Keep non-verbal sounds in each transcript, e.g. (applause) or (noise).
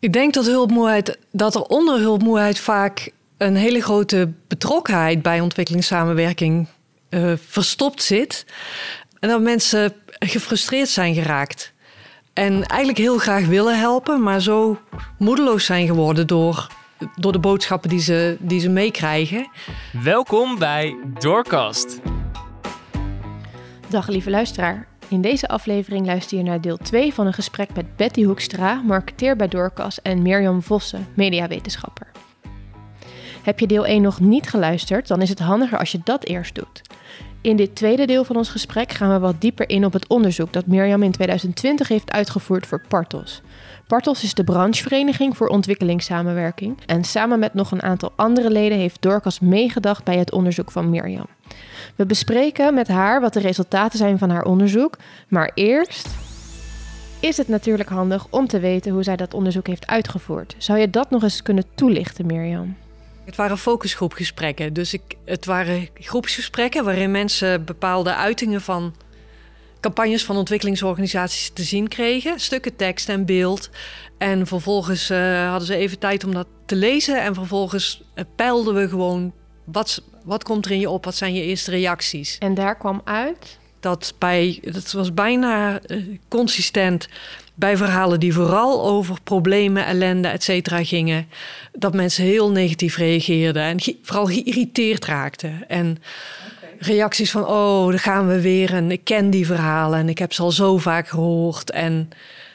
Ik denk dat hulpmoeheid, dat er onder hulpmoeheid vaak een hele grote betrokkenheid bij ontwikkelingssamenwerking uh, verstopt zit. En dat mensen gefrustreerd zijn geraakt. En eigenlijk heel graag willen helpen, maar zo moedeloos zijn geworden door, door de boodschappen die ze, die ze meekrijgen. Welkom bij Doorkast. Dag lieve luisteraar. In deze aflevering luister je naar deel 2 van een gesprek met Betty Hoekstra, marketeer bij Doorkas, en Mirjam Vossen, mediawetenschapper. Heb je deel 1 nog niet geluisterd, dan is het handiger als je dat eerst doet. In dit tweede deel van ons gesprek gaan we wat dieper in op het onderzoek dat Mirjam in 2020 heeft uitgevoerd voor Partos. Partos is de branchevereniging voor ontwikkelingssamenwerking en samen met nog een aantal andere leden heeft Dorcas meegedacht bij het onderzoek van Mirjam. We bespreken met haar wat de resultaten zijn van haar onderzoek, maar eerst is het natuurlijk handig om te weten hoe zij dat onderzoek heeft uitgevoerd. Zou je dat nog eens kunnen toelichten, Mirjam? Het waren focusgroepgesprekken. Dus ik, het waren groepsgesprekken waarin mensen bepaalde uitingen van campagnes van ontwikkelingsorganisaties te zien kregen. Stukken tekst en beeld. En vervolgens uh, hadden ze even tijd om dat te lezen. En vervolgens uh, peilden we gewoon wat, wat komt er in je op? Wat zijn je eerste reacties? En daar kwam uit? Dat, bij, dat was bijna uh, consistent bij verhalen die vooral over problemen, ellende, et cetera gingen, dat mensen heel negatief reageerden en vooral geïrriteerd raakten. En reacties van, oh, daar gaan we weer en ik ken die verhalen en ik heb ze al zo vaak gehoord. En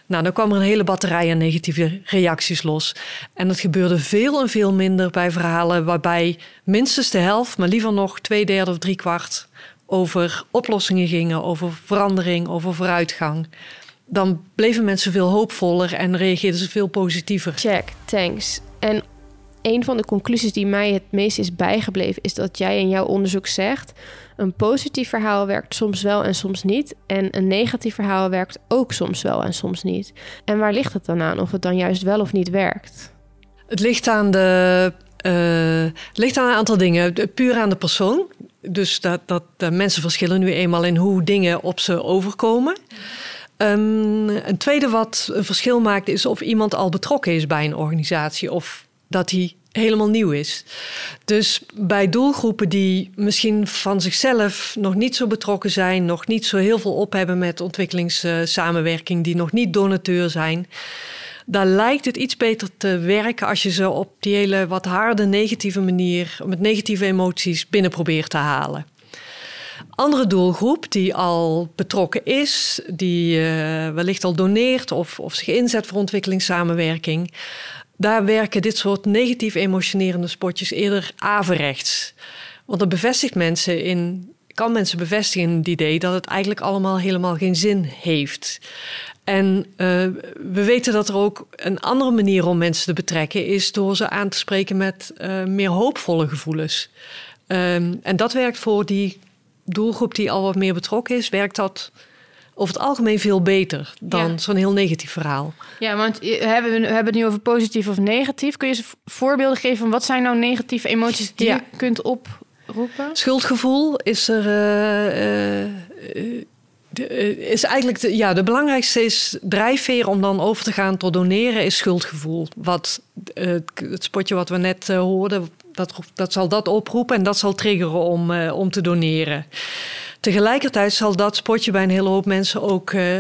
nou, dan kwam er een hele batterij aan negatieve reacties los. En dat gebeurde veel en veel minder bij verhalen waarbij minstens de helft, maar liever nog twee derde of drie kwart over oplossingen gingen, over verandering, over vooruitgang dan bleven mensen veel hoopvoller en reageerden ze veel positiever. Check, thanks. En een van de conclusies die mij het meest is bijgebleven, is dat jij in jouw onderzoek zegt: een positief verhaal werkt soms wel en soms niet. En een negatief verhaal werkt ook soms wel en soms niet. En waar ligt het dan aan of het dan juist wel of niet werkt? Het ligt aan de. Uh, ligt aan een aantal dingen. Puur aan de persoon. Dus dat, dat, dat mensen verschillen nu eenmaal in hoe dingen op ze overkomen. Um, een tweede wat een verschil maakt is of iemand al betrokken is bij een organisatie of dat hij helemaal nieuw is. Dus bij doelgroepen die misschien van zichzelf nog niet zo betrokken zijn, nog niet zo heel veel op hebben met ontwikkelingssamenwerking, die nog niet donateur zijn, daar lijkt het iets beter te werken als je ze op die hele wat harde negatieve manier, met negatieve emoties binnen probeert te halen andere doelgroep die al betrokken is, die uh, wellicht al doneert of, of zich inzet voor ontwikkelingssamenwerking. Daar werken dit soort negatief emotionerende spotjes eerder averechts. Want dat bevestigt mensen in, kan mensen bevestigen in het idee dat het eigenlijk allemaal helemaal geen zin heeft. En uh, we weten dat er ook een andere manier om mensen te betrekken is door ze aan te spreken met uh, meer hoopvolle gevoelens. Um, en dat werkt voor die doelgroep die al wat meer betrokken is, werkt dat over het algemeen veel beter dan zo'n heel negatief verhaal. Ja, want we hebben, we hebben het nu over positief of negatief. Kun je eens voorbeelden geven van wat zijn nou negatieve emoties die je kunt oproepen? Schuldgevoel is er. Uh, uh, is eigenlijk de, ja, de belangrijkste is drijfveer om dan over te gaan tot doneren is schuldgevoel. Wat het spotje wat we net hoorden, dat, dat zal dat oproepen en dat zal triggeren om, om te doneren. Tegelijkertijd zal dat spotje bij een hele hoop mensen ook uh,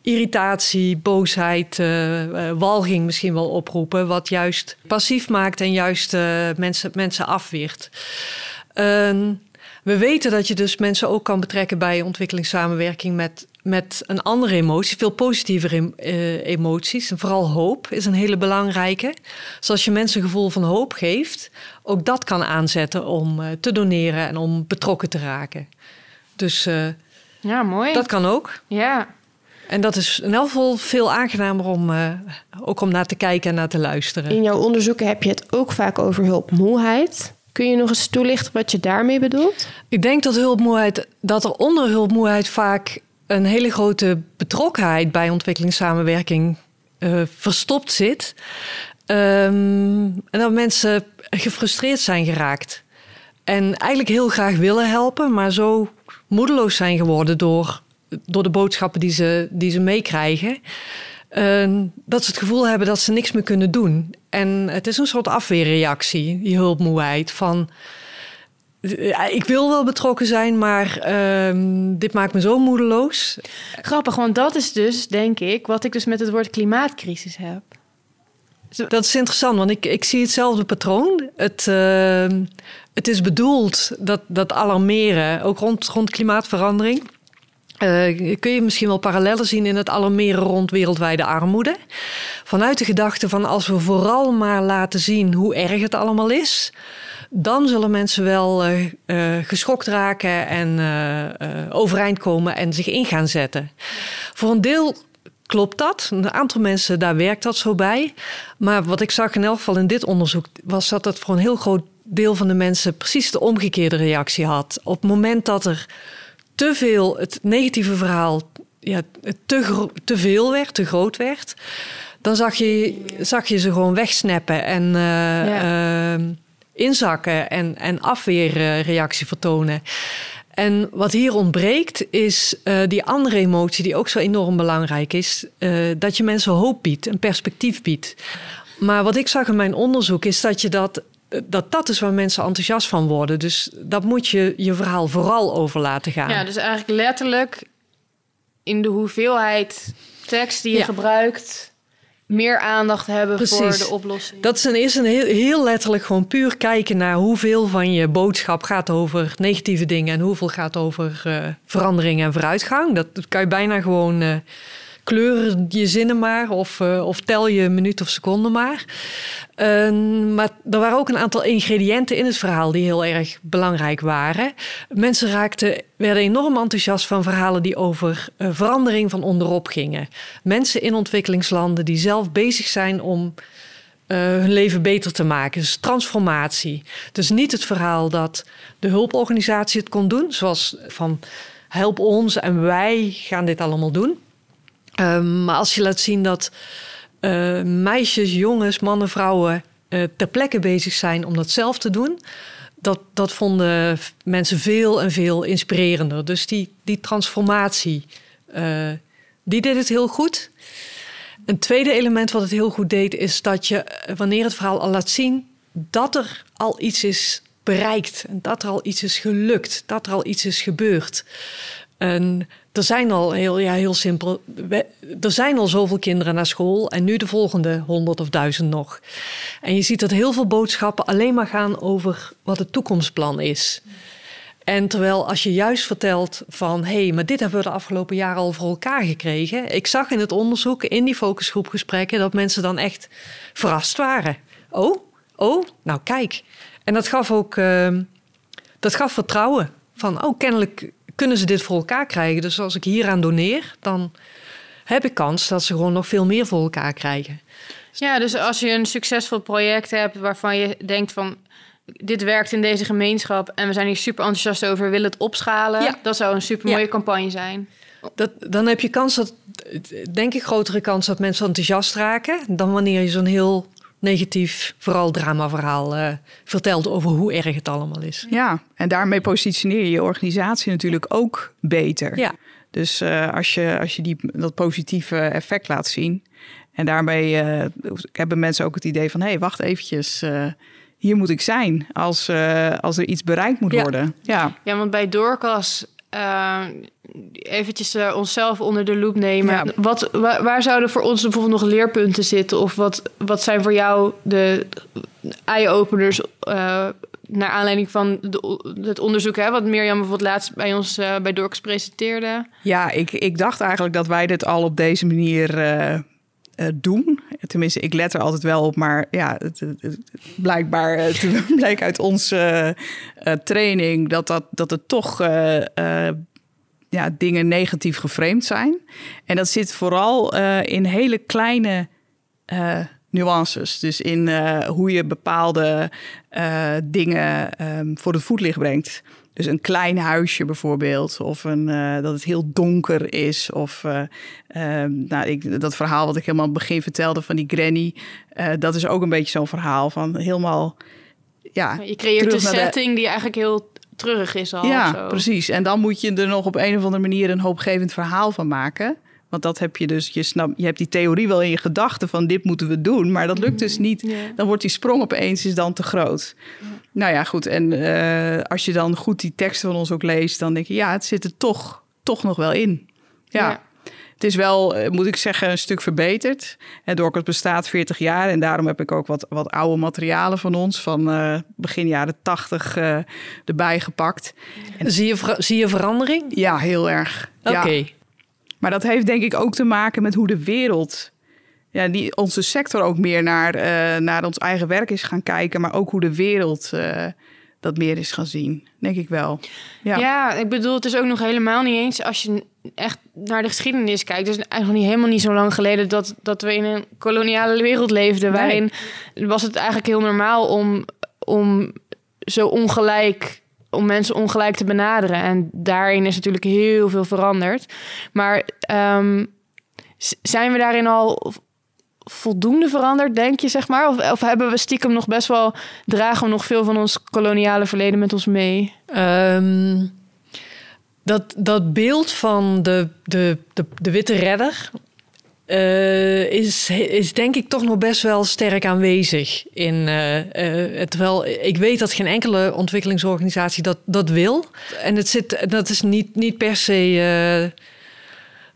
irritatie, boosheid, uh, walging misschien wel oproepen. Wat juist passief maakt en juist mensen, mensen afweert. Ehm, we weten dat je dus mensen ook kan betrekken bij ontwikkelingssamenwerking met, met een andere emotie, veel positievere emoties. Vooral hoop is een hele belangrijke. Dus als je mensen een gevoel van hoop geeft, ook dat kan aanzetten om te doneren en om betrokken te raken. Dus uh, ja, mooi. dat kan ook. Ja. En dat is in elk geval veel aangenamer om ook om naar te kijken en naar te luisteren. In jouw onderzoeken heb je het ook vaak over hulpmoeheid. Kun je nog eens toelichten wat je daarmee bedoelt? Ik denk dat hulpmoeheid, dat er onder hulpmoeheid vaak een hele grote betrokkenheid bij ontwikkelingssamenwerking uh, verstopt zit. Um, en dat mensen gefrustreerd zijn geraakt. En eigenlijk heel graag willen helpen, maar zo moedeloos zijn geworden door, door de boodschappen die ze, die ze meekrijgen. eh, dat ze het gevoel hebben dat ze niks meer kunnen doen. En het is een soort afweerreactie, die hulpmoeheid. Van ik wil wel betrokken zijn, maar ehm, dit maakt me zo moedeloos. Grappig, want dat is dus, denk ik, wat ik dus met het woord klimaatcrisis heb. Dat is interessant, want ik, ik zie hetzelfde patroon. Het, ehm, het is bedoeld dat, dat alarmeren, ook rond, rond klimaatverandering. Uh, kun je misschien wel parallellen zien in het alarmeren rond wereldwijde armoede. Vanuit de gedachte van als we vooral maar laten zien hoe erg het allemaal is, dan zullen mensen wel uh, geschokt raken en overeind komen en zich in gaan zetten. Voor een deel klopt dat. Een aantal mensen, daar werkt dat zo bij. Maar wat ik zag in elk geval in dit onderzoek, was dat het voor een heel groot deel van de mensen precies de omgekeerde reactie had. Op het moment dat er te veel, het negatieve verhaal, ja, te, te veel werd, te groot werd, dan zag je, zag je ze gewoon wegsnappen en uh, inzakken en, en afweerreactie vertonen. En wat hier ontbreekt is uh, die andere emotie die ook zo enorm belangrijk is. Uh, dat je mensen hoop biedt, een perspectief biedt. Maar wat ik zag in mijn onderzoek is dat je dat dat dat is waar mensen enthousiast van worden. Dus dat moet je je verhaal vooral over laten gaan. Ja, dus eigenlijk letterlijk in de hoeveelheid tekst die je gebruikt, meer aandacht hebben Precies. voor de oplossing. Dat is een, is een heel, heel, letterlijk gewoon puur kijken naar hoeveel van je boodschap gaat over negatieve dingen en hoeveel gaat over uh, verandering en vooruitgang. Dat, dat, kan je bijna gewoon. Uh, kleur je zinnen maar of, uh, of tel je minuut of seconden maar. Uh, maar er waren ook een aantal ingrediënten in het verhaal die heel erg belangrijk waren. Mensen raakten, werden enorm enthousiast van verhalen die over uh, verandering van onderop gingen. Mensen in ontwikkelingslanden die zelf bezig zijn om uh, hun leven beter te maken. Dus transformatie. Dus niet het verhaal dat de hulporganisatie het kon doen, zoals van help ons en wij gaan dit allemaal doen. Um, maar als je laat zien dat uh, meisjes, jongens, mannen, vrouwen uh, ter plekke bezig zijn om dat zelf te doen, dat, dat vonden mensen veel en veel inspirerender. Dus die, die transformatie, uh, die deed het heel goed. Een tweede element wat het heel goed deed, is dat je, wanneer het verhaal al laat zien, dat er al iets is bereikt en dat er al iets is gelukt, dat er al iets is gebeurd. En er zijn al heel, ja, heel simpel. er zijn al zoveel kinderen naar school en nu de volgende honderd of duizend nog. En je ziet dat heel veel boodschappen alleen maar gaan over wat het toekomstplan is. En terwijl als je juist vertelt van hé, hey, maar dit hebben we de afgelopen jaren al voor elkaar gekregen. Ik zag in het onderzoek, in die focusgroepgesprekken, dat mensen dan echt verrast waren. Oh, oh, nou kijk. En dat gaf ook uh, dat gaf vertrouwen. Van oh, kennelijk kunnen ze dit voor elkaar krijgen. Dus als ik hieraan doneer, dan heb ik kans dat ze gewoon nog veel meer voor elkaar krijgen. Ja, dus als je een succesvol project hebt waarvan je denkt van dit werkt in deze gemeenschap en we zijn hier super enthousiast over, willen het opschalen, ja. dat zou een super mooie campagne zijn. Dat, dan heb je kans dat, denk ik, grotere kans dat mensen enthousiast raken dan wanneer je zo'n heel negatief, vooral dramaverhaal uh, vertelt over hoe erg het allemaal is. Ja, en daarmee positioneer je je organisatie natuurlijk ook beter. Ja. Dus uh, als je, als je die, dat positieve effect laat zien. En daarmee uh, hebben mensen ook het idee van... hé, hey, wacht eventjes, hier moet ik zijn als, als er iets bereikt moet worden. Ja, ja want bij Doorkas uh, eventjes uh, onszelf onder de loep nemen. Wat, waar, zouden voor ons bijvoorbeeld nog leerpunten zitten? Of wat, wat zijn voor jou de eye-openers uh, naar aanleiding van de, het onderzoek... Hè, wat Mirjam bijvoorbeeld laatst bij ons bij Dorks presenteerde? Ja, ik, ik dacht eigenlijk dat wij dit al op deze manier... doen. Tenminste, ik let er altijd wel op, maar ja, het, het, blijkbaar uh, (laughs) bleek uit onze uh, training dat, dat, dat het toch ja, dingen negatief geframed zijn. En dat zit vooral in hele kleine nuances. Dus in hoe je bepaalde dingen um, voor het voetlicht brengt. Dus een klein huisje bijvoorbeeld, of een, dat het heel donker is. Of ehm, nou, ik, dat verhaal wat ik helemaal aan het begin vertelde van die granny. dat is ook een beetje zo'n verhaal van helemaal ja, je creëert een setting die eigenlijk heel terug is al. Ja, precies. En dan moet je er nog op een of andere manier een hoopgevend verhaal van maken. Want dat heb je dus, je, snap, je hebt die theorie wel in je gedachten van dit moeten we doen, maar dat lukt dus niet. Ja. Dan wordt die sprong opeens is dan te groot. Nou ja, goed. En eh, als je dan goed die teksten van ons ook leest, dan denk je, ja, het zit er toch, toch nog wel in. Ja. Ja. Het is wel, eh, moet ik zeggen, een stuk verbeterd. En Dorcas bestaat 40 jaar en daarom heb ik ook wat, wat oude materialen van ons van eh, begin jaren 80 eh, erbij gepakt. Zie je, zie je verandering? Ja, heel erg. Oké. Ja. Maar dat heeft denk ik ook te maken met hoe de wereld, ja, die, onze sector ook meer naar, eh, naar ons eigen werk is gaan kijken, maar ook hoe de wereld eh, dat meer is gaan zien, denk ik wel. Ja, Ja. ik bedoel, het is ook nog helemaal niet eens als je echt naar de geschiedenis kijkt. Het is eigenlijk niet, helemaal niet zo lang geleden dat, dat we in een koloniale wereld leefden. Nee. Waarin was het eigenlijk heel normaal om, om zo ongelijk om mensen ongelijk te benaderen. En daarin is natuurlijk heel veel veranderd. Maar ehm, zijn we daarin al voldoende veranderd, denk je, zeg maar? Of, of hebben we stiekem nog best wel... dragen we nog veel van ons koloniale verleden met ons mee? Ehm, dat, dat beeld van de, de, de, de witte redder eh, is, is denk ik toch nog best wel sterk aanwezig. In, eh, eh, terwijl ik weet dat geen enkele ontwikkelingsorganisatie dat, dat wil. En het zit, dat is niet, niet per se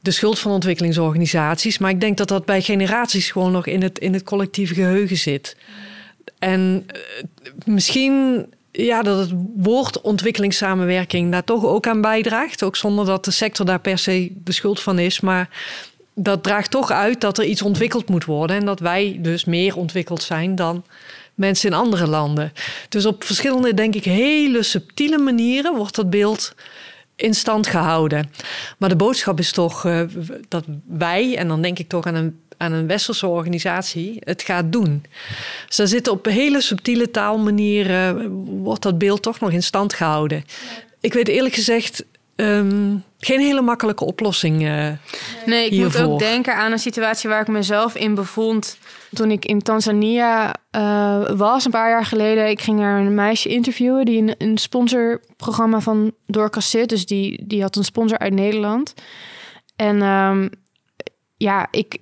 de schuld van ontwikkelingsorganisaties. Maar ik denk dat dat bij generaties gewoon nog in het, in het collectieve geheugen zit. En misschien ja, dat het woord ontwikkelingssamenwerking daar toch ook aan bijdraagt. Ook zonder dat de sector daar per se de schuld van is. Maar dat draagt toch uit dat er iets ontwikkeld moet worden. En dat wij dus meer ontwikkeld zijn dan mensen in andere landen. Dus op verschillende, denk ik, hele subtiele manieren wordt dat beeld in stand gehouden. Maar de boodschap is toch eh, dat wij, en dan denk ik toch aan een, aan een westerse organisatie, het gaat doen. Dus zitten op hele subtiele taalmanieren, wordt dat beeld toch nog in stand gehouden. Ik weet eerlijk gezegd ehm, geen hele makkelijke oplossing. eh. Nee, ik moet ook denken aan een situatie waar ik mezelf in bevond. Toen ik in Tanzania eh, was, een paar jaar geleden. Ik ging daar een meisje interviewen die in een sponsorprogramma van Dorcas zit. Dus die, die had een sponsor uit Nederland. En ehm, ja, ik,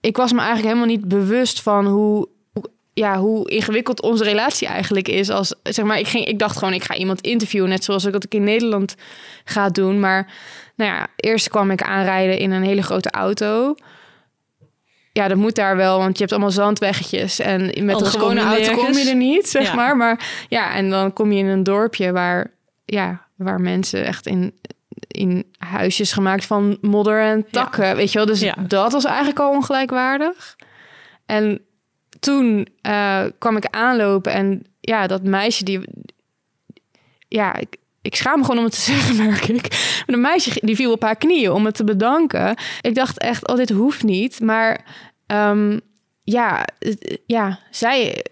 ik was me eigenlijk helemaal niet bewust van hoe- ja, hoe ingewikkeld onze relatie eigenlijk is. Als, zeg maar, ik, ging, ik dacht gewoon, ik ga iemand interviewen, net zoals ik dat ik in Nederland ga doen. Maar nou ja, eerst kwam ik aanrijden in een hele grote auto. Ja, dat moet daar wel, want je hebt allemaal zandweggetjes. En met Anders een gewone auto kom je er niet, zeg Ja. maar. Maar ja, en dan kom je in een dorpje waar, ja, waar mensen echt in, in huisjes gemaakt van modder en takken, weet je wel. Dus Ja. dat was eigenlijk al ongelijkwaardig. En toen eh, kwam ik aanlopen en ja, dat meisje die... Ja, ik, ik schaam me gewoon om het te (laughs) zeggen, merk ik. Maar de meisje die viel op haar knieën om het te bedanken. Ik dacht echt, oh, dit hoeft niet. Maar ehm, ja, ja, zij,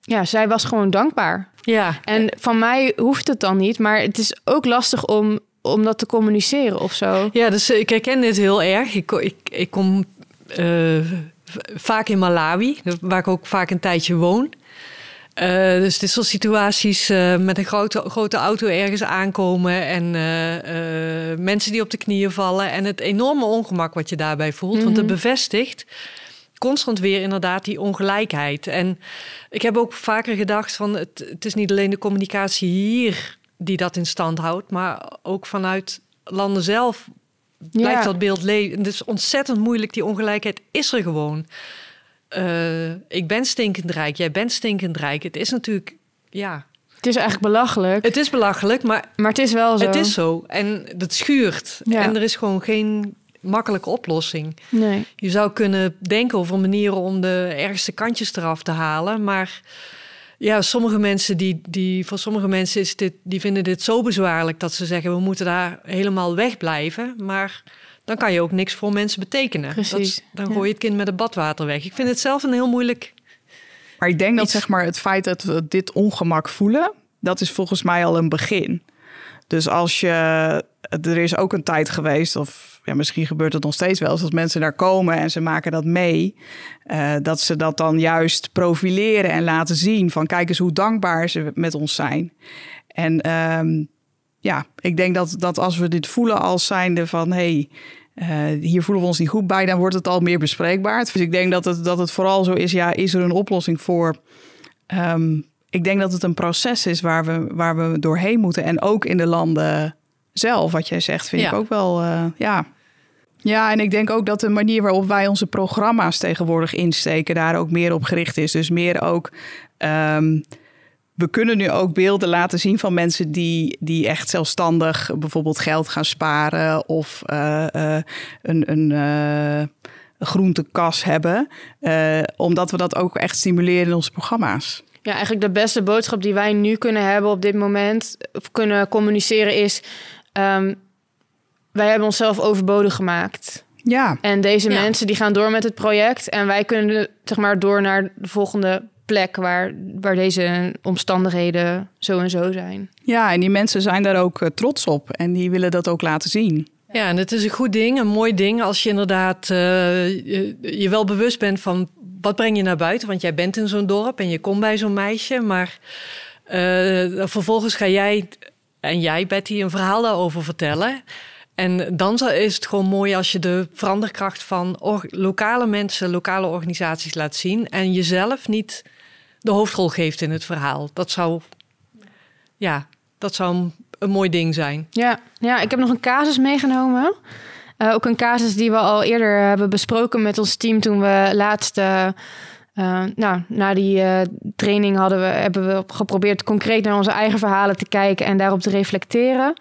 ja, zij was gewoon dankbaar. ja, En van mij hoeft het dan niet. Maar het is ook lastig om, om dat te communiceren of zo. Ja, dus ik herken dit heel erg. Ik, ik, ik kom eh, vaak in Malawi, waar ik ook vaak een tijdje woon. Eh, dus dit soort situaties eh, met een grote, grote auto ergens aankomen en eh, mensen die op de knieën vallen en het enorme ongemak wat je daarbij voelt. Want het bevestigt constant weer inderdaad die ongelijkheid. En ik heb ook vaker gedacht van het, het is niet alleen de communicatie hier die dat in stand houdt, maar ook vanuit landen zelf blijft dat beeld leven. Het is ontzettend moeilijk, die ongelijkheid is er gewoon. Eh, ik ben stinkend rijk, jij bent stinkend rijk. Het is natuurlijk, ja, Het is eigenlijk belachelijk. het is belachelijk, maar maar het is wel zo. het is zo. En dat schuurt. Ja. En er is gewoon geen makkelijke oplossing. Nee. Je zou kunnen denken over manieren om de ergste kantjes eraf te halen. Maar ja, sommige mensen die, die voor sommige mensen is dit, die vinden dit zo bezwaarlijk dat ze zeggen we moeten daar helemaal wegblijven. Maar dan kan je ook niks voor mensen betekenen. Precies, Dat dan ja. gooi je het kind met het badwater weg. Ik vind het zelf een heel moeilijk. Maar ik denk dat zeg maar, het feit dat we dit ongemak voelen, dat is volgens mij al een begin. Dus als je, er is ook een tijd geweest, of ja, misschien gebeurt het nog steeds wel, eens, dat mensen daar komen en ze maken dat mee, eh, dat ze dat dan juist profileren en laten zien van kijk eens hoe dankbaar ze met ons zijn. En ehm, ja, ik denk dat, dat als we dit voelen als zijnde van hey, eh, hier voelen we ons niet goed bij, dan wordt het al meer bespreekbaar. Dus ik denk dat het, dat het vooral zo is, ja, is er een oplossing voor? Ehm, ik denk dat het een proces is waar we, waar we doorheen moeten. En ook in de landen zelf, wat jij zegt, vind Ja. ik ook wel, eh, ja. Ja, en ik denk ook dat de manier waarop wij onze programma's tegenwoordig insteken, daar ook meer op gericht is. Dus meer ook. ehm, we kunnen nu ook beelden laten zien van mensen die, die echt zelfstandig bijvoorbeeld geld gaan sparen of eh, eh, een, een groentekas hebben. Omdat we dat ook echt stimuleren in onze programma's. Ja, eigenlijk de beste boodschap die wij nu kunnen hebben op dit moment, of kunnen communiceren, is: ehm, wij hebben onszelf overbodig gemaakt. Ja, En deze Ja. mensen die gaan door met het project. En wij kunnen zeg maar door naar de volgende plek waar, waar deze omstandigheden zo en zo zijn. ja, en die mensen zijn daar ook eh, trots op en die willen dat ook laten zien. Ja, en het is een goed ding, een mooi ding als je inderdaad eh, je, je wel bewust bent van wat breng je naar buiten. Want jij bent in zo'n dorp en je komt bij zo'n meisje, maar eh, vervolgens ga jij en jij, Betty, een verhaal daarover vertellen. En dan is het gewoon mooi als je de veranderkracht van lokale mensen, lokale organisaties laat zien en jezelf niet de hoofdrol geeft in het verhaal. Dat zou, ja, dat zou een, mooi ding zijn. Ja, ja, ik heb nog een casus meegenomen. Eh, ook een casus die we al eerder hebben besproken met ons team toen we laatst. eh, eh, nou, na die eh, training hadden we, hebben we geprobeerd concreet naar onze eigen verhalen te kijken en daarop te reflecteren.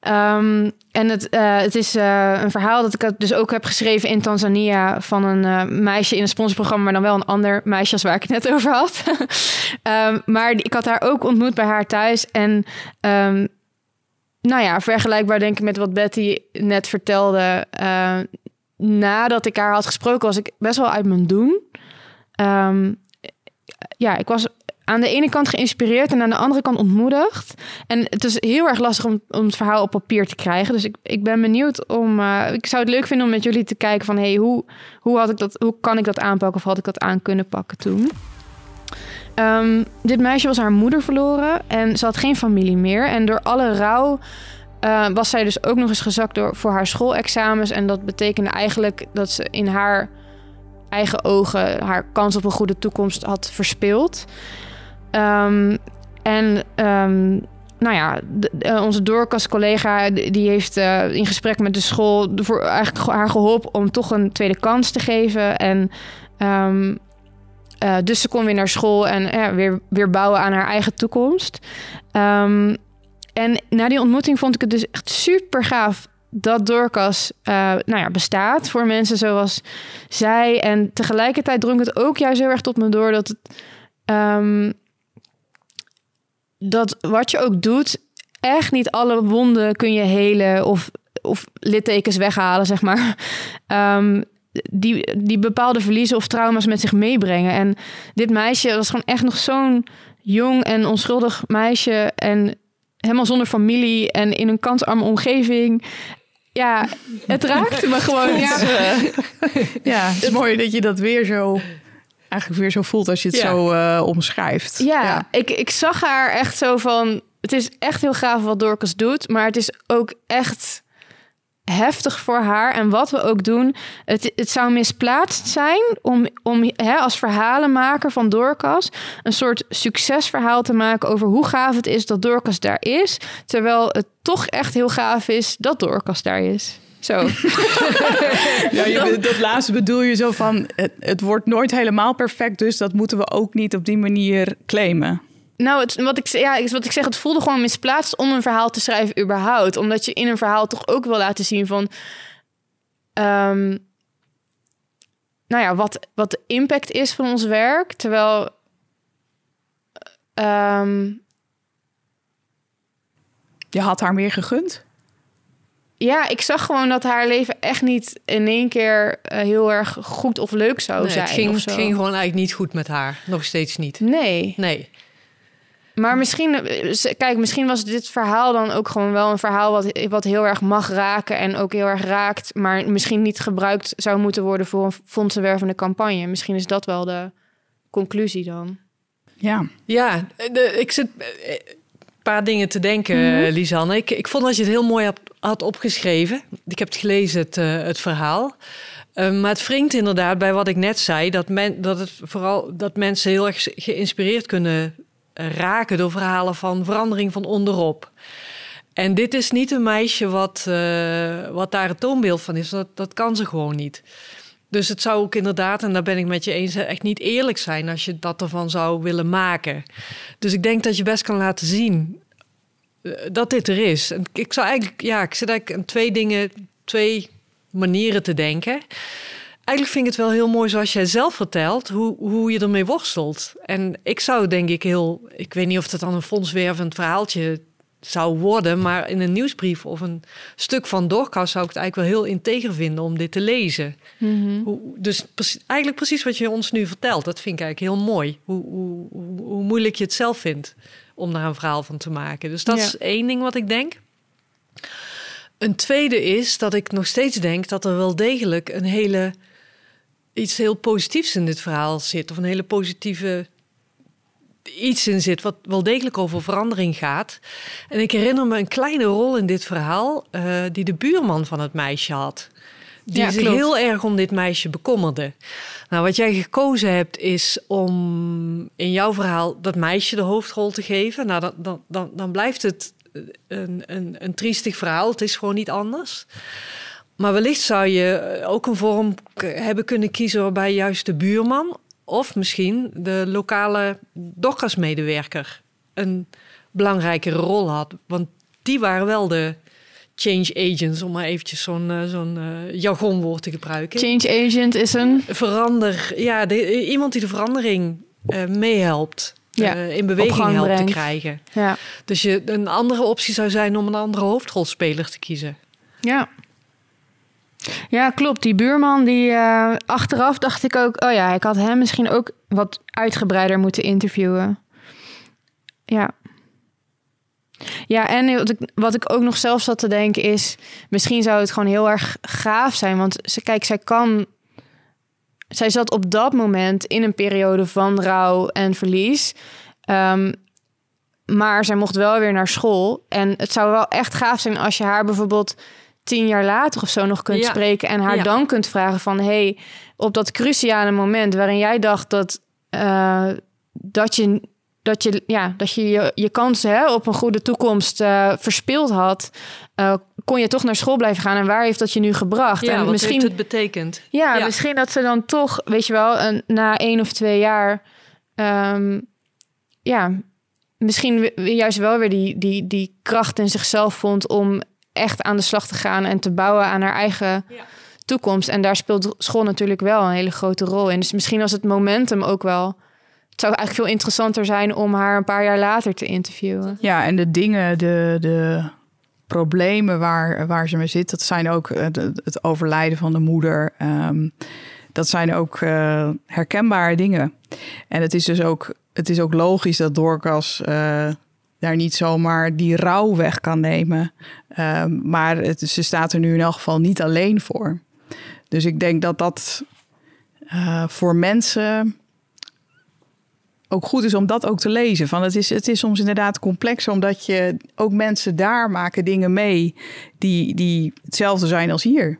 Ehm, en het, eh, het is een verhaal dat ik dus ook heb geschreven in Tanzania van een meisje in een sponsorprogramma, maar dan wel een ander meisje als waar ik het net over had. (laughs) Ehm, maar ik had haar ook ontmoet bij haar thuis en ehm, nou ja, vergelijkbaar denk ik met wat Betty net vertelde. Nadat ik haar had gesproken, was ik best wel uit mijn doen. Ehm, ja, ik was aan de ene kant geïnspireerd en aan de andere kant ontmoedigd. En het is heel erg lastig om, om het verhaal op papier te krijgen. Dus ik, ik ben benieuwd om. eh, ik zou het leuk vinden om met jullie te kijken van hey, hoe, hoe, had ik dat, hoe kan ik dat aanpakken of had ik dat aan kunnen pakken toen? Ehm, dit meisje was haar moeder verloren en ze had geen familie meer. En door alle rouw eh, was zij dus ook nog eens gezakt door, voor haar schoolexamens. En dat betekende eigenlijk dat ze in haar eigen ogen haar kans op een goede toekomst had verspeeld. Ehm, en ehm, nou ja, de- eh, onze doorkastcollega die heeft eh, in gesprek met de school voor eigenlijk haar geholpen om toch een tweede kans te geven. En ehm, eh, dus ze kon weer naar school en weer, weer bouwen aan haar eigen toekomst. En na die ontmoeting vond ik het dus echt super gaaf dat Dorcas eh, nou ja, bestaat voor mensen zoals zij. En tegelijkertijd drong het ook juist heel erg tot me door dat het. ehm, dat wat je ook doet, echt niet alle wonden kun je helen of, of littekens weghalen, zeg maar. Ehm, die, die bepaalde verliezen of trauma's met zich meebrengen. En dit meisje was gewoon echt nog zo'n jong en onschuldig meisje. En helemaal zonder familie en in een kansarme omgeving. Ja, het raakte me gewoon. (laughs) Ja. (laughs) Ja, het is mooi dat je dat weer zo, eigenlijk weer zo voelt als je het Ja. zo eh, omschrijft. Ja, Ik, ik zag haar echt zo van... Het is echt heel gaaf wat Dorcas doet, maar het is ook echt heftig voor haar. En wat we ook doen, het, het zou misplaatst zijn om, om hè, als verhalenmaker van Dorcas... een soort succesverhaal te maken over hoe gaaf het is dat Dorcas daar is... terwijl het toch echt heel gaaf is dat Dorcas daar is. Zo. (laughs) Ja, je, dat laatste bedoel je zo van, het, het wordt nooit helemaal perfect, dus dat moeten we ook niet op die manier claimen. Nou, het, wat, ik, ja, is wat ik zeg, het voelde gewoon misplaatst om een verhaal te schrijven überhaupt. Omdat je in een verhaal toch ook wil laten zien van... ehm, nou ja, wat, wat de impact is van ons werk. Terwijl... ehm, Je had haar meer gegund. ja, ik zag gewoon dat haar leven echt niet in één keer eh, heel erg goed of leuk zou Nee, zijn. het, ging, het ging gewoon eigenlijk niet goed met haar. Nog steeds niet. Nee. Nee. Maar misschien, eh, kijk, misschien was dit verhaal dan ook gewoon wel een verhaal wat, wat heel erg mag raken en ook heel erg raakt, maar misschien niet gebruikt zou moeten worden voor een fondsenwervende campagne. Misschien is dat wel de conclusie dan. Ja, Ja, de, ik zit. eh, paar dingen te denken, Mhm. Lisanne. Ik, ik vond dat je het heel mooi had, had opgeschreven. Ik heb het gelezen, het, eh, het verhaal. Eh, maar het wringt inderdaad bij wat ik net zei... dat, men, dat, het vooral, dat mensen heel erg geïnspireerd kunnen eh, raken... door verhalen van verandering van onderop. En dit is niet een meisje wat, eh, wat daar het toonbeeld van is. Dat, dat kan ze gewoon niet. Dus het zou ook inderdaad, en daar ben ik met je eens... echt niet eerlijk zijn als je dat ervan zou willen maken. Dus ik denk dat je best kan laten zien eh, dat dit er is. Ik zou eigenlijk, ja, ik zit eigenlijk aan twee dingen, twee manieren te denken. Eigenlijk vind ik het wel heel mooi zoals jij zelf vertelt, hoe, hoe je ermee worstelt. En ik zou denk ik heel, ik weet niet of het dan een fondswervend verhaaltje zou worden, maar in een nieuwsbrief of een stuk van Dorcas zou ik het eigenlijk wel heel integer vinden om dit te lezen. Hoe, dus eigenlijk precies wat je ons nu vertelt, dat vind ik eigenlijk heel mooi. Hoe, hoe, hoe, hoe moeilijk je het zelf vindt om daar een verhaal van te maken. Dus dat Ja. is één ding wat ik denk. Een tweede is dat ik nog steeds denk dat er wel degelijk een hele iets heel positiefs in dit verhaal zit, of een hele positieve iets in zit wat wel degelijk over verandering gaat. En ik herinner me een kleine rol in dit verhaal eh, die de buurman van het meisje had. Die Ja, zich heel erg om dit meisje bekommerde. Nou, wat jij gekozen hebt is om in jouw verhaal dat meisje de hoofdrol te geven. Nou, dan, dan, dan, dan blijft het een, een, een triestig verhaal. Het is gewoon niet anders. Maar wellicht zou je ook een vorm hebben kunnen kiezen waarbij juist de buurman of misschien de lokale dokkersmedewerker een belangrijkere rol had. Want die waren wel de change agents, om maar eventjes zo'n eh, zo'n eh, jargonwoord te gebruiken. Change agent is een... Verander, ja, de, iemand die de verandering eh, meehelpt. Ja, eh, in beweging helpt te krijgen. Ja. Dus je, een andere optie zou zijn om een andere hoofdrolspeler te kiezen. Ja. Ja, klopt. Die buurman, die eh, achteraf dacht ik ook... oh ja, ik had hem misschien ook wat uitgebreider moeten interviewen. Ja. Ja, en wat ik, wat ik ook nog zelf zat te denken is... misschien zou het gewoon heel erg gaaf zijn. Want ze, kijk, zij kan... Zij zat op dat moment in een periode van rouw en verlies. Ehm, maar zij mocht wel weer naar school. En het zou wel echt gaaf zijn als je haar bijvoorbeeld tien jaar later of zo nog kunt Ja. spreken. En haar Ja. dan kunt vragen van... hey, op dat cruciale moment waarin jij dacht dat, eh, dat je... Dat je, ja, dat je je, je kansen hè, op een goede toekomst eh, verspeeld had, eh, kon je toch naar school blijven gaan. En waar heeft dat je nu gebracht? Ja, en wat misschien, heeft het betekend? ja, Ja. misschien dat ze dan toch, weet je wel, een, na één of twee jaar, ehm, ja, misschien juist wel weer die, die, die kracht in zichzelf vond om echt aan de slag te gaan en te bouwen aan haar eigen Ja. toekomst. En daar speelt school natuurlijk wel een hele grote rol in. Dus misschien was het momentum ook wel. Het zou eigenlijk veel interessanter zijn om haar een paar jaar later te interviewen. Ja, en de dingen, de, de problemen waar, waar ze mee zit, dat zijn ook eh, het overlijden van de moeder. Ehm, dat zijn ook eh, herkenbare dingen. En het is dus ook, het is ook logisch dat Dorcas eh, daar niet zomaar die rouw weg kan nemen. Ehm, maar het, ze staat er nu in elk geval niet alleen voor. Dus ik denk dat dat eh, voor mensen ook goed is om dat ook te lezen. Van het, is, het is soms inderdaad complexer, omdat je ook mensen daar maken dingen mee die, die hetzelfde zijn als hier.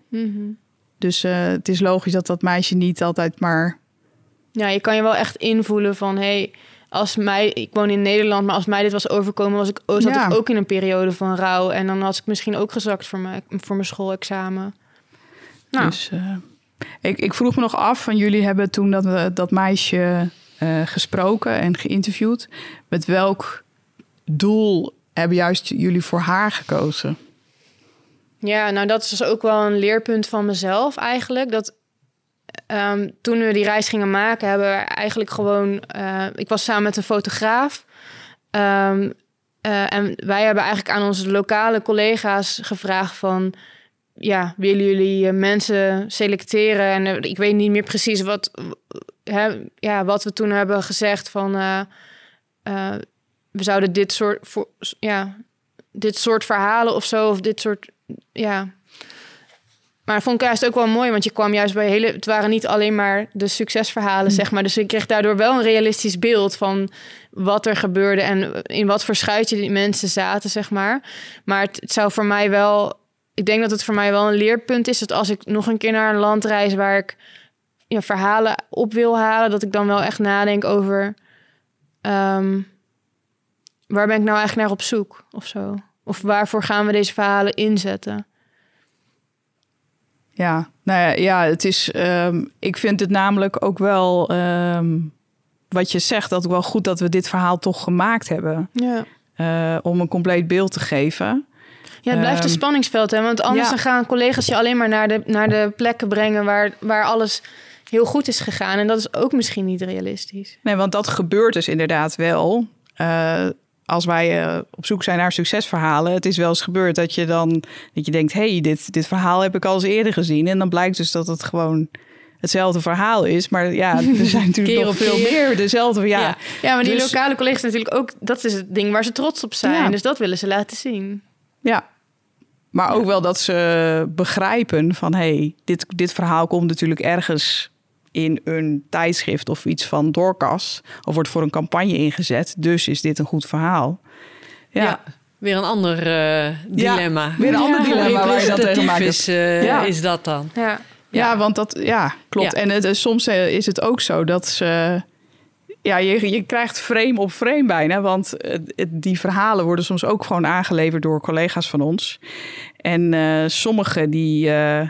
Dus eh, het is logisch dat dat meisje niet altijd maar. Ja, je kan je wel echt invoelen van... hey, als mij... Ik woon in Nederland, maar als mij dit was overkomen... Was ik, zat Ja. ik ook in een periode van rouw. En dan was ik misschien ook gezakt voor mijn, voor mijn schoolexamen. Nou, Dus eh, ik, ik vroeg me nog af, van jullie hebben toen dat, dat meisje eh, gesproken en geïnterviewd. Met welk doel hebben juist jullie voor haar gekozen? Ja, nou dat is dus ook wel een leerpunt van mezelf eigenlijk. Dat ehm, toen we die reis gingen maken, hebben we eigenlijk gewoon... eh, ik was samen met een fotograaf. Ehm, eh, en wij hebben eigenlijk aan onze lokale collega's gevraagd van... Ja, willen jullie eh, mensen selecteren? En ik weet niet meer precies wat, hè, ja, wat we toen hebben gezegd van... we zouden dit soort, ja, dit soort verhalen of zo, of dit soort ja. Maar dat vond ik juist ook wel mooi, want je kwam juist bij hele. Het waren niet alleen maar de succesverhalen, zeg maar. Dus ik kreeg daardoor wel een realistisch beeld van wat er gebeurde en in wat voor schuitje die mensen zaten, zeg maar. Maar het, het zou voor mij wel. Ik denk dat het voor mij wel een leerpunt is dat als ik nog een keer naar een land reis waar ik ja, verhalen op wil halen, dat ik dan wel echt nadenk over. ehm, waar ben ik nou eigenlijk naar op zoek of zo? Of waarvoor gaan we deze verhalen inzetten? Ja, nou ja, ja het is. ehm, ik vind het namelijk ook wel. ehm, wat je zegt, dat ook wel goed dat we dit verhaal toch gemaakt hebben. Ja. eh, om een compleet beeld te geven. Ja, het blijft een Ehm, spanningsveld, hè? Want anders ja. dan gaan collega's je alleen maar naar de, naar de plekken brengen waar, waar alles heel goed is gegaan. En dat is ook misschien niet realistisch. Nee, want dat gebeurt dus inderdaad wel. Eh, als wij eh, op zoek zijn naar succesverhalen, het is wel eens gebeurd dat je dan dat je denkt: hé, hey, dit, dit verhaal heb ik al eens eerder gezien. En dan blijkt dus dat het gewoon hetzelfde verhaal is. Maar ja, (laughs) er zijn natuurlijk nog veel keer. meer dezelfde. Ja, Ja. Ja, maar die Dus- lokale collega's natuurlijk ook... Dat is het ding waar ze trots op zijn. Ja. Dus dat willen ze laten zien. Ja. Maar ook wel dat ze begrijpen van... hé, hey, dit, dit verhaal komt natuurlijk ergens in een tijdschrift... of iets van Doorkas. Of wordt voor een campagne ingezet. Dus is dit een goed verhaal. Ja. Ja, weer een ander eh, dilemma. weer een ander Hoe dilemma waar je dat tegen representatief maakt. is, eh, Ja. is dat dan? Ja. ja. want dat... Ja, klopt. Ja. En het, eh, soms eh, is het ook zo dat ze... Ja, je, je krijgt frame op frame bijna. Want eh, het- die verhalen worden soms ook gewoon aangeleverd door collega's van ons. En eh sommige die... eh,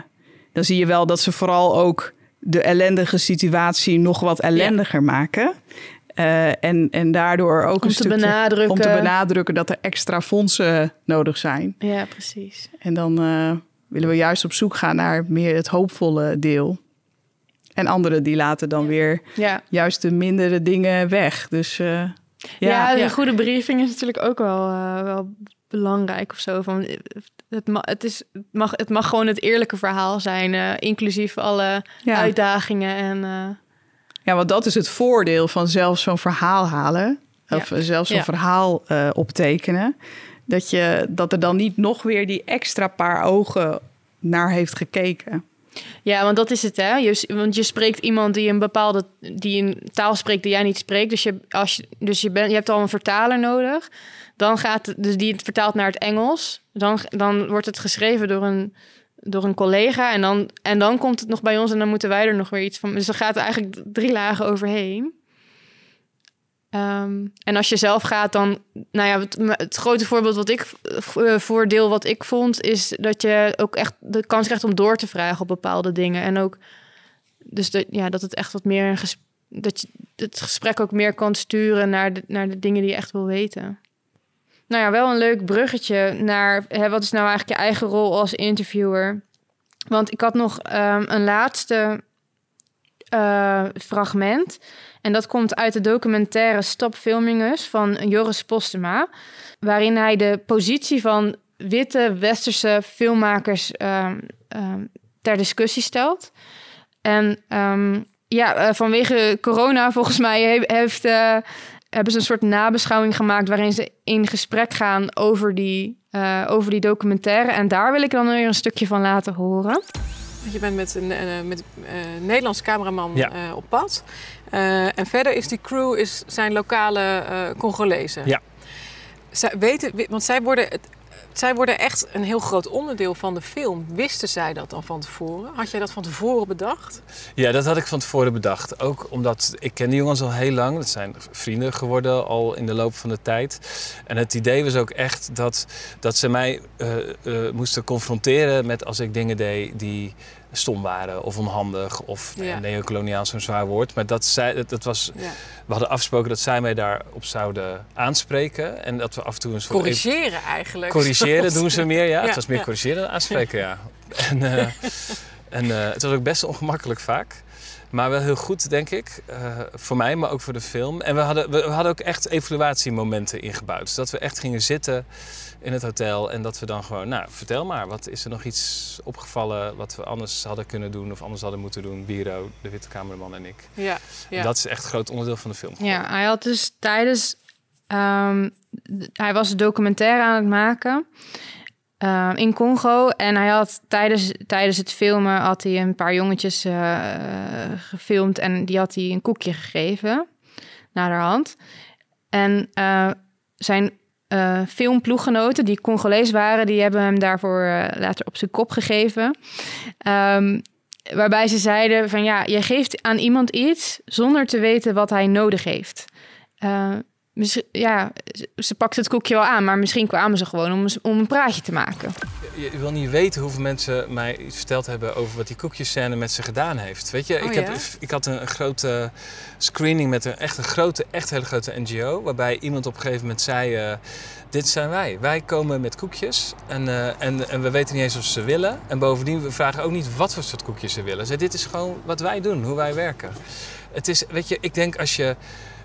dan zie je wel dat ze vooral ook de ellendige situatie nog wat ellendiger maken. Eh, en, en daardoor ook Om een te stukje... benadrukken. Om te benadrukken dat er extra fondsen nodig zijn. Ja, precies. En dan eh, willen we juist op zoek gaan naar meer het hoopvolle deel. En anderen die laten dan weer Ja. juist de mindere dingen weg. Dus eh, Ja, ja, een goede briefing is natuurlijk ook wel, eh, wel belangrijk of zo. Van, het, mag, het, is, het, mag, het mag gewoon het eerlijke verhaal zijn, eh, inclusief alle ja. uitdagingen. En, eh, ja, want dat is het voordeel van zelf zo'n verhaal halen. Of zelfs zo'n Ja. verhaal optekenen. Dat, je, dat er dan niet nog weer die extra paar ogen naar heeft gekeken. Ja, want dat is het, hè? Want je spreekt iemand die een bepaalde die een taal spreekt die jij niet spreekt. Dus je, als je, dus je, bent je hebt al een vertaler nodig. Dan gaat dus die het vertaalt naar het Engels. Dan, dan wordt het geschreven door een, door een collega. En dan, en dan komt het nog bij ons en dan moeten wij er nog weer iets van. Dus er gaat eigenlijk drie lagen overheen. Ehm, en als je zelf gaat, dan, nou ja, het, grote voorbeeld wat ik, eh, voordeel wat ik vond, is dat je ook echt de kans krijgt om door te vragen op bepaalde dingen. En ook, dus dat, ja, dat het echt wat meer, dat je het gesprek ook meer kan sturen naar de, naar de dingen die je echt wil weten. Nou ja, wel een leuk bruggetje naar hè, wat is nou eigenlijk je eigen rol als interviewer? Want ik had nog ehm, een laatste eh, fragment. En dat komt uit de documentaire Stop Filming Us van Joris Postema. Waarin hij de positie van witte westerse filmmakers ehm, ehm, ter discussie stelt. En ehm, ja, eh, vanwege corona (laughs) volgens mij he- heeft, eh, hebben ze een soort nabeschouwing gemaakt... waarin ze in gesprek gaan over die, over die documentaire. En daar wil ik dan weer een stukje van laten horen. Je bent met een eh, met, eh Nederlands cameraman Ja. eh, op pad. En verder is die crew is, zijn lokale Congolezen. Ja. Zij weten, want zij worden, het, zij worden echt een heel groot onderdeel van de film. Wisten zij dat dan van tevoren? Had jij dat van tevoren bedacht? Ja, dat had ik van tevoren bedacht. Ook omdat ik ken die jongens al heel lang. Dat zijn vrienden geworden al in de loop van de tijd. En het idee was ook echt dat, dat ze mij eh, eh, moesten confronteren met als ik dingen deed die stom waren of onhandig of Ja. neocoloniaal zo'n zwaar woord. Maar dat, zij, dat, dat was, Ja. we hadden afgesproken dat zij mij daarop zouden aanspreken. En dat we af en toe een soort... Corrigeren eigenlijk. Corrigeren (laughs) doen ze meer, ja. Het was meer corrigeren dan (laughs) aanspreken, ja. En, eh, (laughs) en eh, het was ook best ongemakkelijk vaak. Maar wel heel goed, denk ik. eh, voor mij, maar ook voor de film. En we hadden, we, we hadden ook echt evaluatiemomenten ingebouwd. Dus dat we echt gingen zitten in het hotel. En dat we dan gewoon, nou, vertel maar. Wat is er nog iets opgevallen wat we anders hadden kunnen doen of anders hadden moeten doen? Biro, de witte cameraman en ik. Ja, ja. Dat is echt een groot onderdeel van de film. Ja, hij had dus tijdens. ehm, hij was een documentaire aan het maken. Eh, in Congo. En hij had tijdens, tijdens het filmen had hij een paar jongetjes eh, gefilmd en die had hij een koekje gegeven naar haar hand. En eh, zijn eh, filmploeggenoten, die Congolees waren, die hebben hem daarvoor later op zijn kop gegeven. Ehm, waarbij ze zeiden van ja, je geeft aan iemand iets zonder te weten wat hij nodig heeft. Misschien- ja, ze- ze pakte het koekje wel aan, maar misschien kwamen ze gewoon om, om een praatje te maken. Je, je wil niet weten hoeveel mensen mij iets verteld hebben over wat die koekjescène met ze gedaan heeft. Weet je, ik, Oh, heb, ja? ik had een, een grote screening met een echt een grote, echt hele grote NGO. Waarbij iemand op een gegeven moment zei: eh, Dit zijn wij. Wij komen met koekjes. En, eh, en, en we weten niet eens of ze ze willen. En bovendien, we vragen ook niet wat voor soort koekjes ze willen. Zei, dit is gewoon wat wij doen, hoe wij werken. Het is, weet je, ik denk als je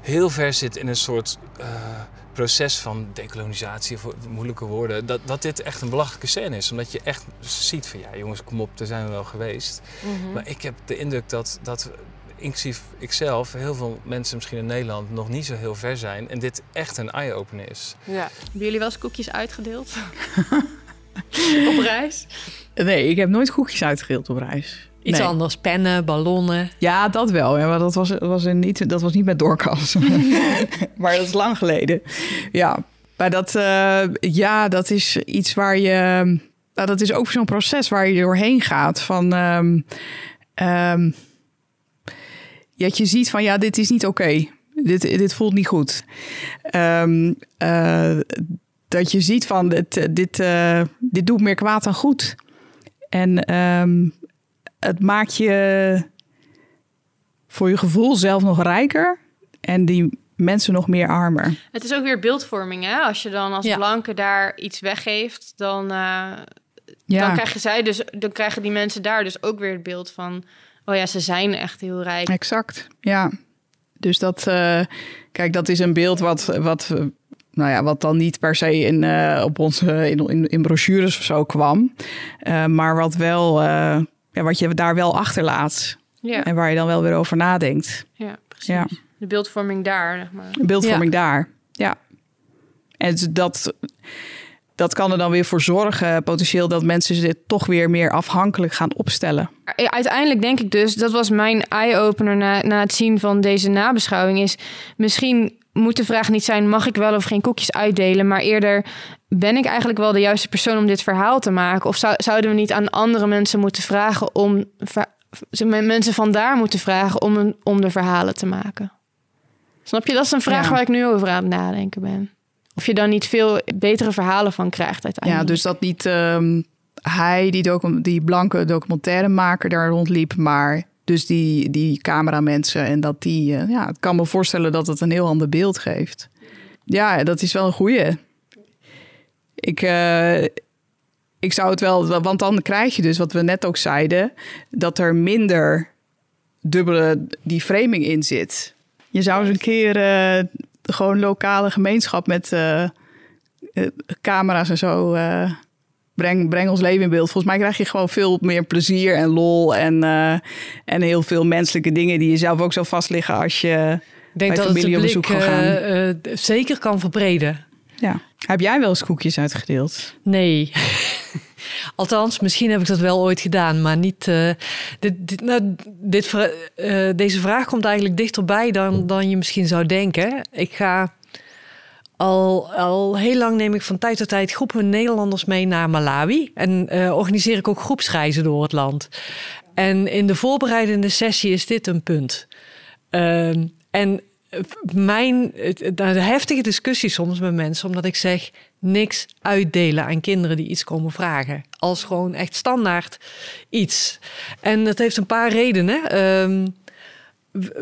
heel ver zit in een soort eh, proces van decolonisatie, of moeilijke woorden, dat, dat dit echt een belachelijke scène is. Omdat je echt ziet van, ja jongens, kom op, daar zijn we wel geweest. Mhm. Maar ik heb de indruk dat, dat inclusief ikzelf, heel veel mensen misschien in Nederland nog niet zo heel ver zijn. En dit echt een eye-opener is. Ja. Hebben jullie wel eens koekjes uitgedeeld? (laughs) op reis? Nee, ik heb nooit koekjes uitgedeeld op reis. Iets Nee. anders, pennen, ballonnen. Ja, dat wel. Ja, maar dat was, was een niet, dat was niet met doorkas. (laughs) maar dat is lang geleden. Ja, maar dat, eh, ja, dat is iets waar je... Nou, dat is ook zo'n proces waar je doorheen gaat. Van, ehm, dat je ziet van, ja, dit is niet oké. Dit, dit voelt niet goed. Ehm, eh, dat je ziet van, dit, dit, eh, dit doet meer kwaad dan goed. En ehm, het maakt je voor je gevoel zelf nog rijker en die mensen nog meer armer. Het is ook weer beeldvorming, hè? Als je dan als Ja. blanke daar iets weggeeft, dan, eh, Ja, dan krijgen zij dus, dan krijgen die mensen daar dus ook weer het beeld van, oh ja, ze zijn echt heel rijk. exact. Ja, dus dat, eh, kijk, dat is een beeld wat, wat, eh, nou ja, wat dan niet per se in, eh, op onze in, in, in brochures of zo kwam, Eh, maar wat wel, eh, ja, wat je daar wel achterlaat Ja, en waar je dan wel weer over nadenkt. ja precies. Ja. De beeldvorming daar, zeg maar. Beeldvorming daar. Ja. En dat, dat kan er dan weer voor zorgen, potentieel, dat mensen zich toch weer meer afhankelijk gaan opstellen. Uiteindelijk denk ik dus, dat was mijn eye-opener na, na het zien van deze nabeschouwing, is misschien moet de vraag niet zijn, mag ik wel of geen koekjes uitdelen, maar eerder, ben ik eigenlijk wel de juiste persoon om dit verhaal te maken? Of zou, zouden we niet aan andere mensen moeten vragen om, mensen vandaar moeten vragen om, een, om de verhalen te maken? Snap je? Dat is een vraag Ja. waar ik nu over aan het nadenken ben. Of je dan niet veel betere verhalen van krijgt Ja, uiteindelijk. dus dat niet ehm, hij, die, die blanke documentairemaker, daar rondliep, maar dus die, die cameramensen. En dat die, eh, ja, ik kan me voorstellen dat het een heel ander beeld geeft. Ja, dat is wel een goeie. Ik, eh, ik zou het wel, want dan krijg je dus wat we net ook zeiden, dat er minder dubbele die framing in zit. Je zou eens een keer eh, gewoon lokale gemeenschap met camera's en zo. Breng, breng ons leven in beeld. Volgens mij krijg je gewoon veel meer plezier en lol. En, eh, en heel veel menselijke dingen die je zelf ook zo vastliggen als je. Ik denk Bij dat het familie op blik bezoek gaan eh, eh, zeker kan verbreden. Ja. Heb jij wel eens koekjes uitgedeeld? Nee. (laughs) Althans, misschien heb ik dat wel ooit gedaan, maar niet. dit, dit, nou, dit, eh, deze vraag komt eigenlijk dichterbij dan, dan je misschien zou denken. Ik ga al, al heel lang neem ik van tijd tot tijd groepen Nederlanders mee naar Malawi. En eh, organiseer ik ook groepsreizen door het land. En in de voorbereidende sessie is dit een punt. Ehm, en mijn het- het- nou, de heftige discussie soms met mensen, omdat ik zeg niks uitdelen aan kinderen die iets komen vragen. Als gewoon echt standaard iets. En dat heeft een paar redenen. Ehm,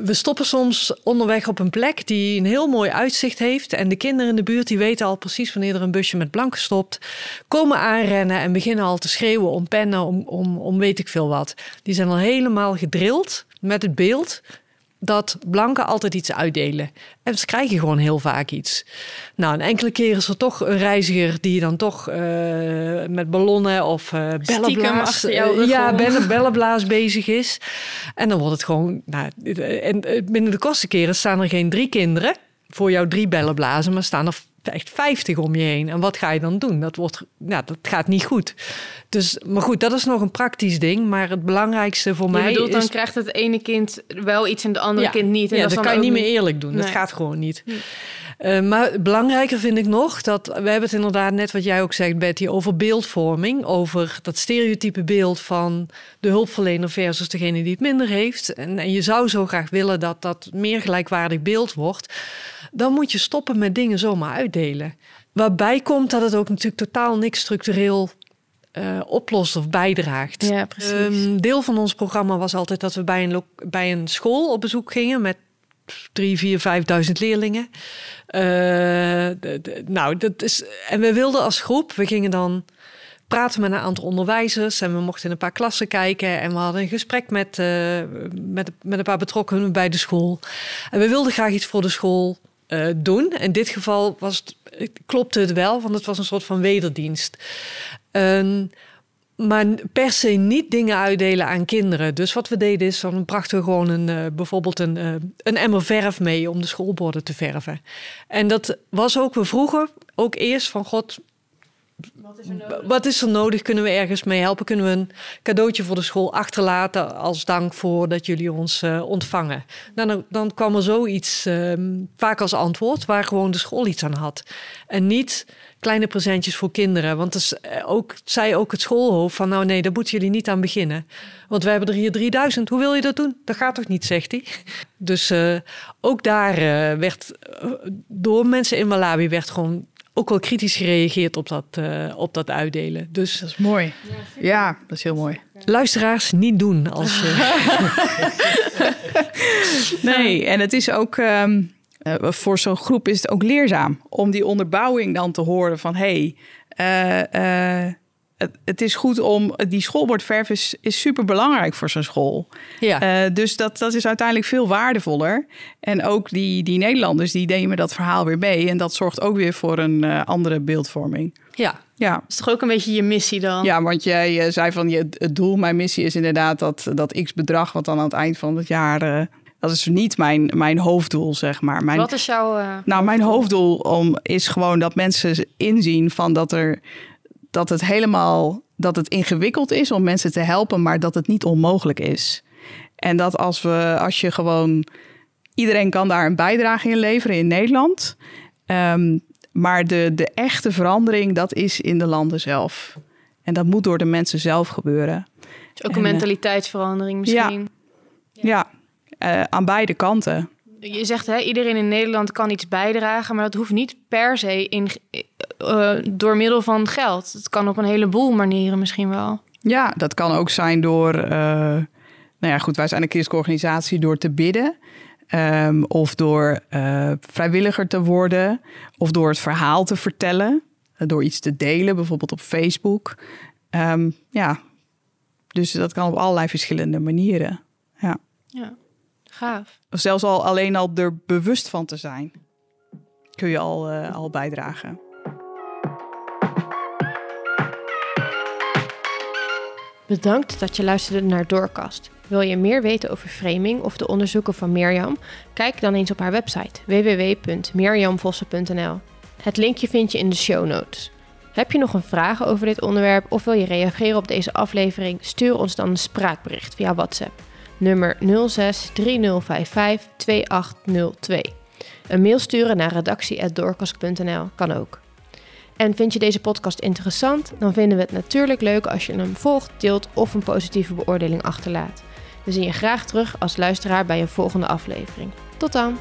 we stoppen soms onderweg op een plek die een heel mooi uitzicht heeft. En de kinderen in de buurt die weten al precies wanneer er een busje met blanken stopt. Komen aanrennen en beginnen al te schreeuwen om pennen, om, om, om weet ik veel wat. Die zijn al helemaal gedrild met het beeld dat blanken altijd iets uitdelen. En ze krijgen gewoon heel vaak iets. Nou, een enkele keer is er toch een reiziger die dan toch eh, met ballonnen of eh bellenblaas, ja, bellen, bellenblaas bezig is. En dan wordt het gewoon, nou, en eh, binnen de kostenkeren staan er geen drie kinderen voor jouw drie bellenblazen, maar staan er echt 50 om je heen. En wat ga je dan doen? Dat, wordt, ja, dat gaat niet goed. Dus, maar goed, dat is nog een praktisch ding. Maar het belangrijkste voor Je mij bedoelt, dan is... krijgt het ene kind wel iets en het andere Ja. kind niet. En ja, dat, dat is kan je niet meer eerlijk doen. Dat gaat gewoon niet. Eh, maar belangrijker vind ik nog dat we hebben het inderdaad net wat jij ook zegt, Betty, over beeldvorming, over dat stereotype beeld van de hulpverlener versus degene die het minder heeft. En, en je zou zo graag willen dat dat meer gelijkwaardig beeld wordt. Dan moet je stoppen met dingen zomaar uitdelen. Waarbij komt dat het ook natuurlijk totaal niks structureel eh, oplost of bijdraagt. Ja, precies. Een deel van ons programma was altijd dat we bij een, bij een school op bezoek gingen met drie, vier, vijfduizend leerlingen. Eh, nou, dat is. En we wilden als groep, we gingen dan praten met een aantal onderwijzers en we mochten in een paar klassen kijken en we hadden een gesprek met, eh, met, met een paar betrokkenen bij de school. En we wilden graag iets voor de school eh, doen. In dit geval was het, klopte het wel, want het was een soort van wederdienst. Maar per se niet dingen uitdelen aan kinderen. Dus wat we deden is, dan brachten we gewoon een, eh, bijvoorbeeld een, eh, een emmer verf mee om de schoolborden te verven. En dat was ook, we vroegen ook eerst van God, wat is er nodig? Kunnen we ergens mee helpen? Kunnen we een cadeautje voor de school achterlaten als dank voor dat jullie ons eh, ontvangen? Nou, dan, dan kwam er zoiets ehm, vaak als antwoord waar gewoon de school iets aan had. En niet kleine presentjes voor kinderen. Want dus, eh, ook, zei ook het schoolhoofd van nou nee, daar moeten jullie niet aan beginnen. Want we hebben er hier 3000. Hoe wil je dat doen? Dat gaat toch niet, zegt hij. (laughs) Dus eh, ook daar eh, werd door mensen in Malawi werd gewoon ook wel kritisch gereageerd op dat, eh, op dat uitdelen. Dus Dat is mooi. Ja, dat is heel mooi. luisteraars niet doen als je. (laughs) (laughs) Nee, en het is ook ehm, eh, voor zo'n groep is het ook leerzaam om die onderbouwing dan te horen van hé, hey, eh, eh, het, het is goed om die schoolbordverf is, is super belangrijk voor zo'n school. ja. Eh, dus dat, dat is uiteindelijk veel waardevoller. En ook die, die Nederlanders die nemen dat verhaal weer mee. En dat zorgt ook weer voor een eh, andere beeldvorming. ja. Ja. Dat is toch ook een beetje je missie dan? Ja, want jij eh, zei van je, het doel, mijn missie is inderdaad dat, dat x bedrag, wat dan aan het eind van het jaar. Dat is niet mijn, mijn hoofddoel, zeg maar. Mijn, Wat is jouw... eh, nou, mijn hoofddoel om, is gewoon dat mensen inzien van dat er dat het helemaal dat het ingewikkeld is om mensen te helpen, maar dat het niet onmogelijk is. En dat als we, als je gewoon iedereen kan daar een bijdrage in leveren in Nederland. Ehm, maar de, de echte verandering, dat is in de landen zelf. En dat moet door de mensen zelf gebeuren. is ook En, een eh, mentaliteitsverandering misschien. Ja, eh, aan beide kanten. Je zegt, hè, iedereen in Nederland kan iets bijdragen, maar dat hoeft niet per se in, eh, door middel van geld. Het kan op een heleboel manieren misschien wel. Ja, dat kan ook zijn door, eh, nou ja, goed, wij zijn een christelijke organisatie door te bidden. ehm, of door vrijwilliger te worden. Of door het verhaal te vertellen. door iets te delen, bijvoorbeeld op Facebook. Ehm, ja, dus dat kan op allerlei verschillende manieren. Ja. Ja, gaaf. Of zelfs al alleen al er bewust van te zijn, kun je al, eh, al bijdragen. Bedankt dat je luisterde naar Doorkast. Wil je meer weten over framing of de onderzoeken van Mirjam? Kijk dan eens op haar website www.mirjamvossen.nl. Het linkje vind je in de show notes. Heb je nog een vraag over dit onderwerp of wil je reageren op deze aflevering? Stuur ons dan een spraakbericht via WhatsApp. Nummer 06 3055 2802. Een mail sturen naar redactie.doorkast.nl kan ook. En vind je deze podcast interessant? Dan vinden we het natuurlijk leuk als je hem volgt, deelt of een positieve beoordeling achterlaat. We zien je graag terug als luisteraar bij een volgende aflevering. Tot dan!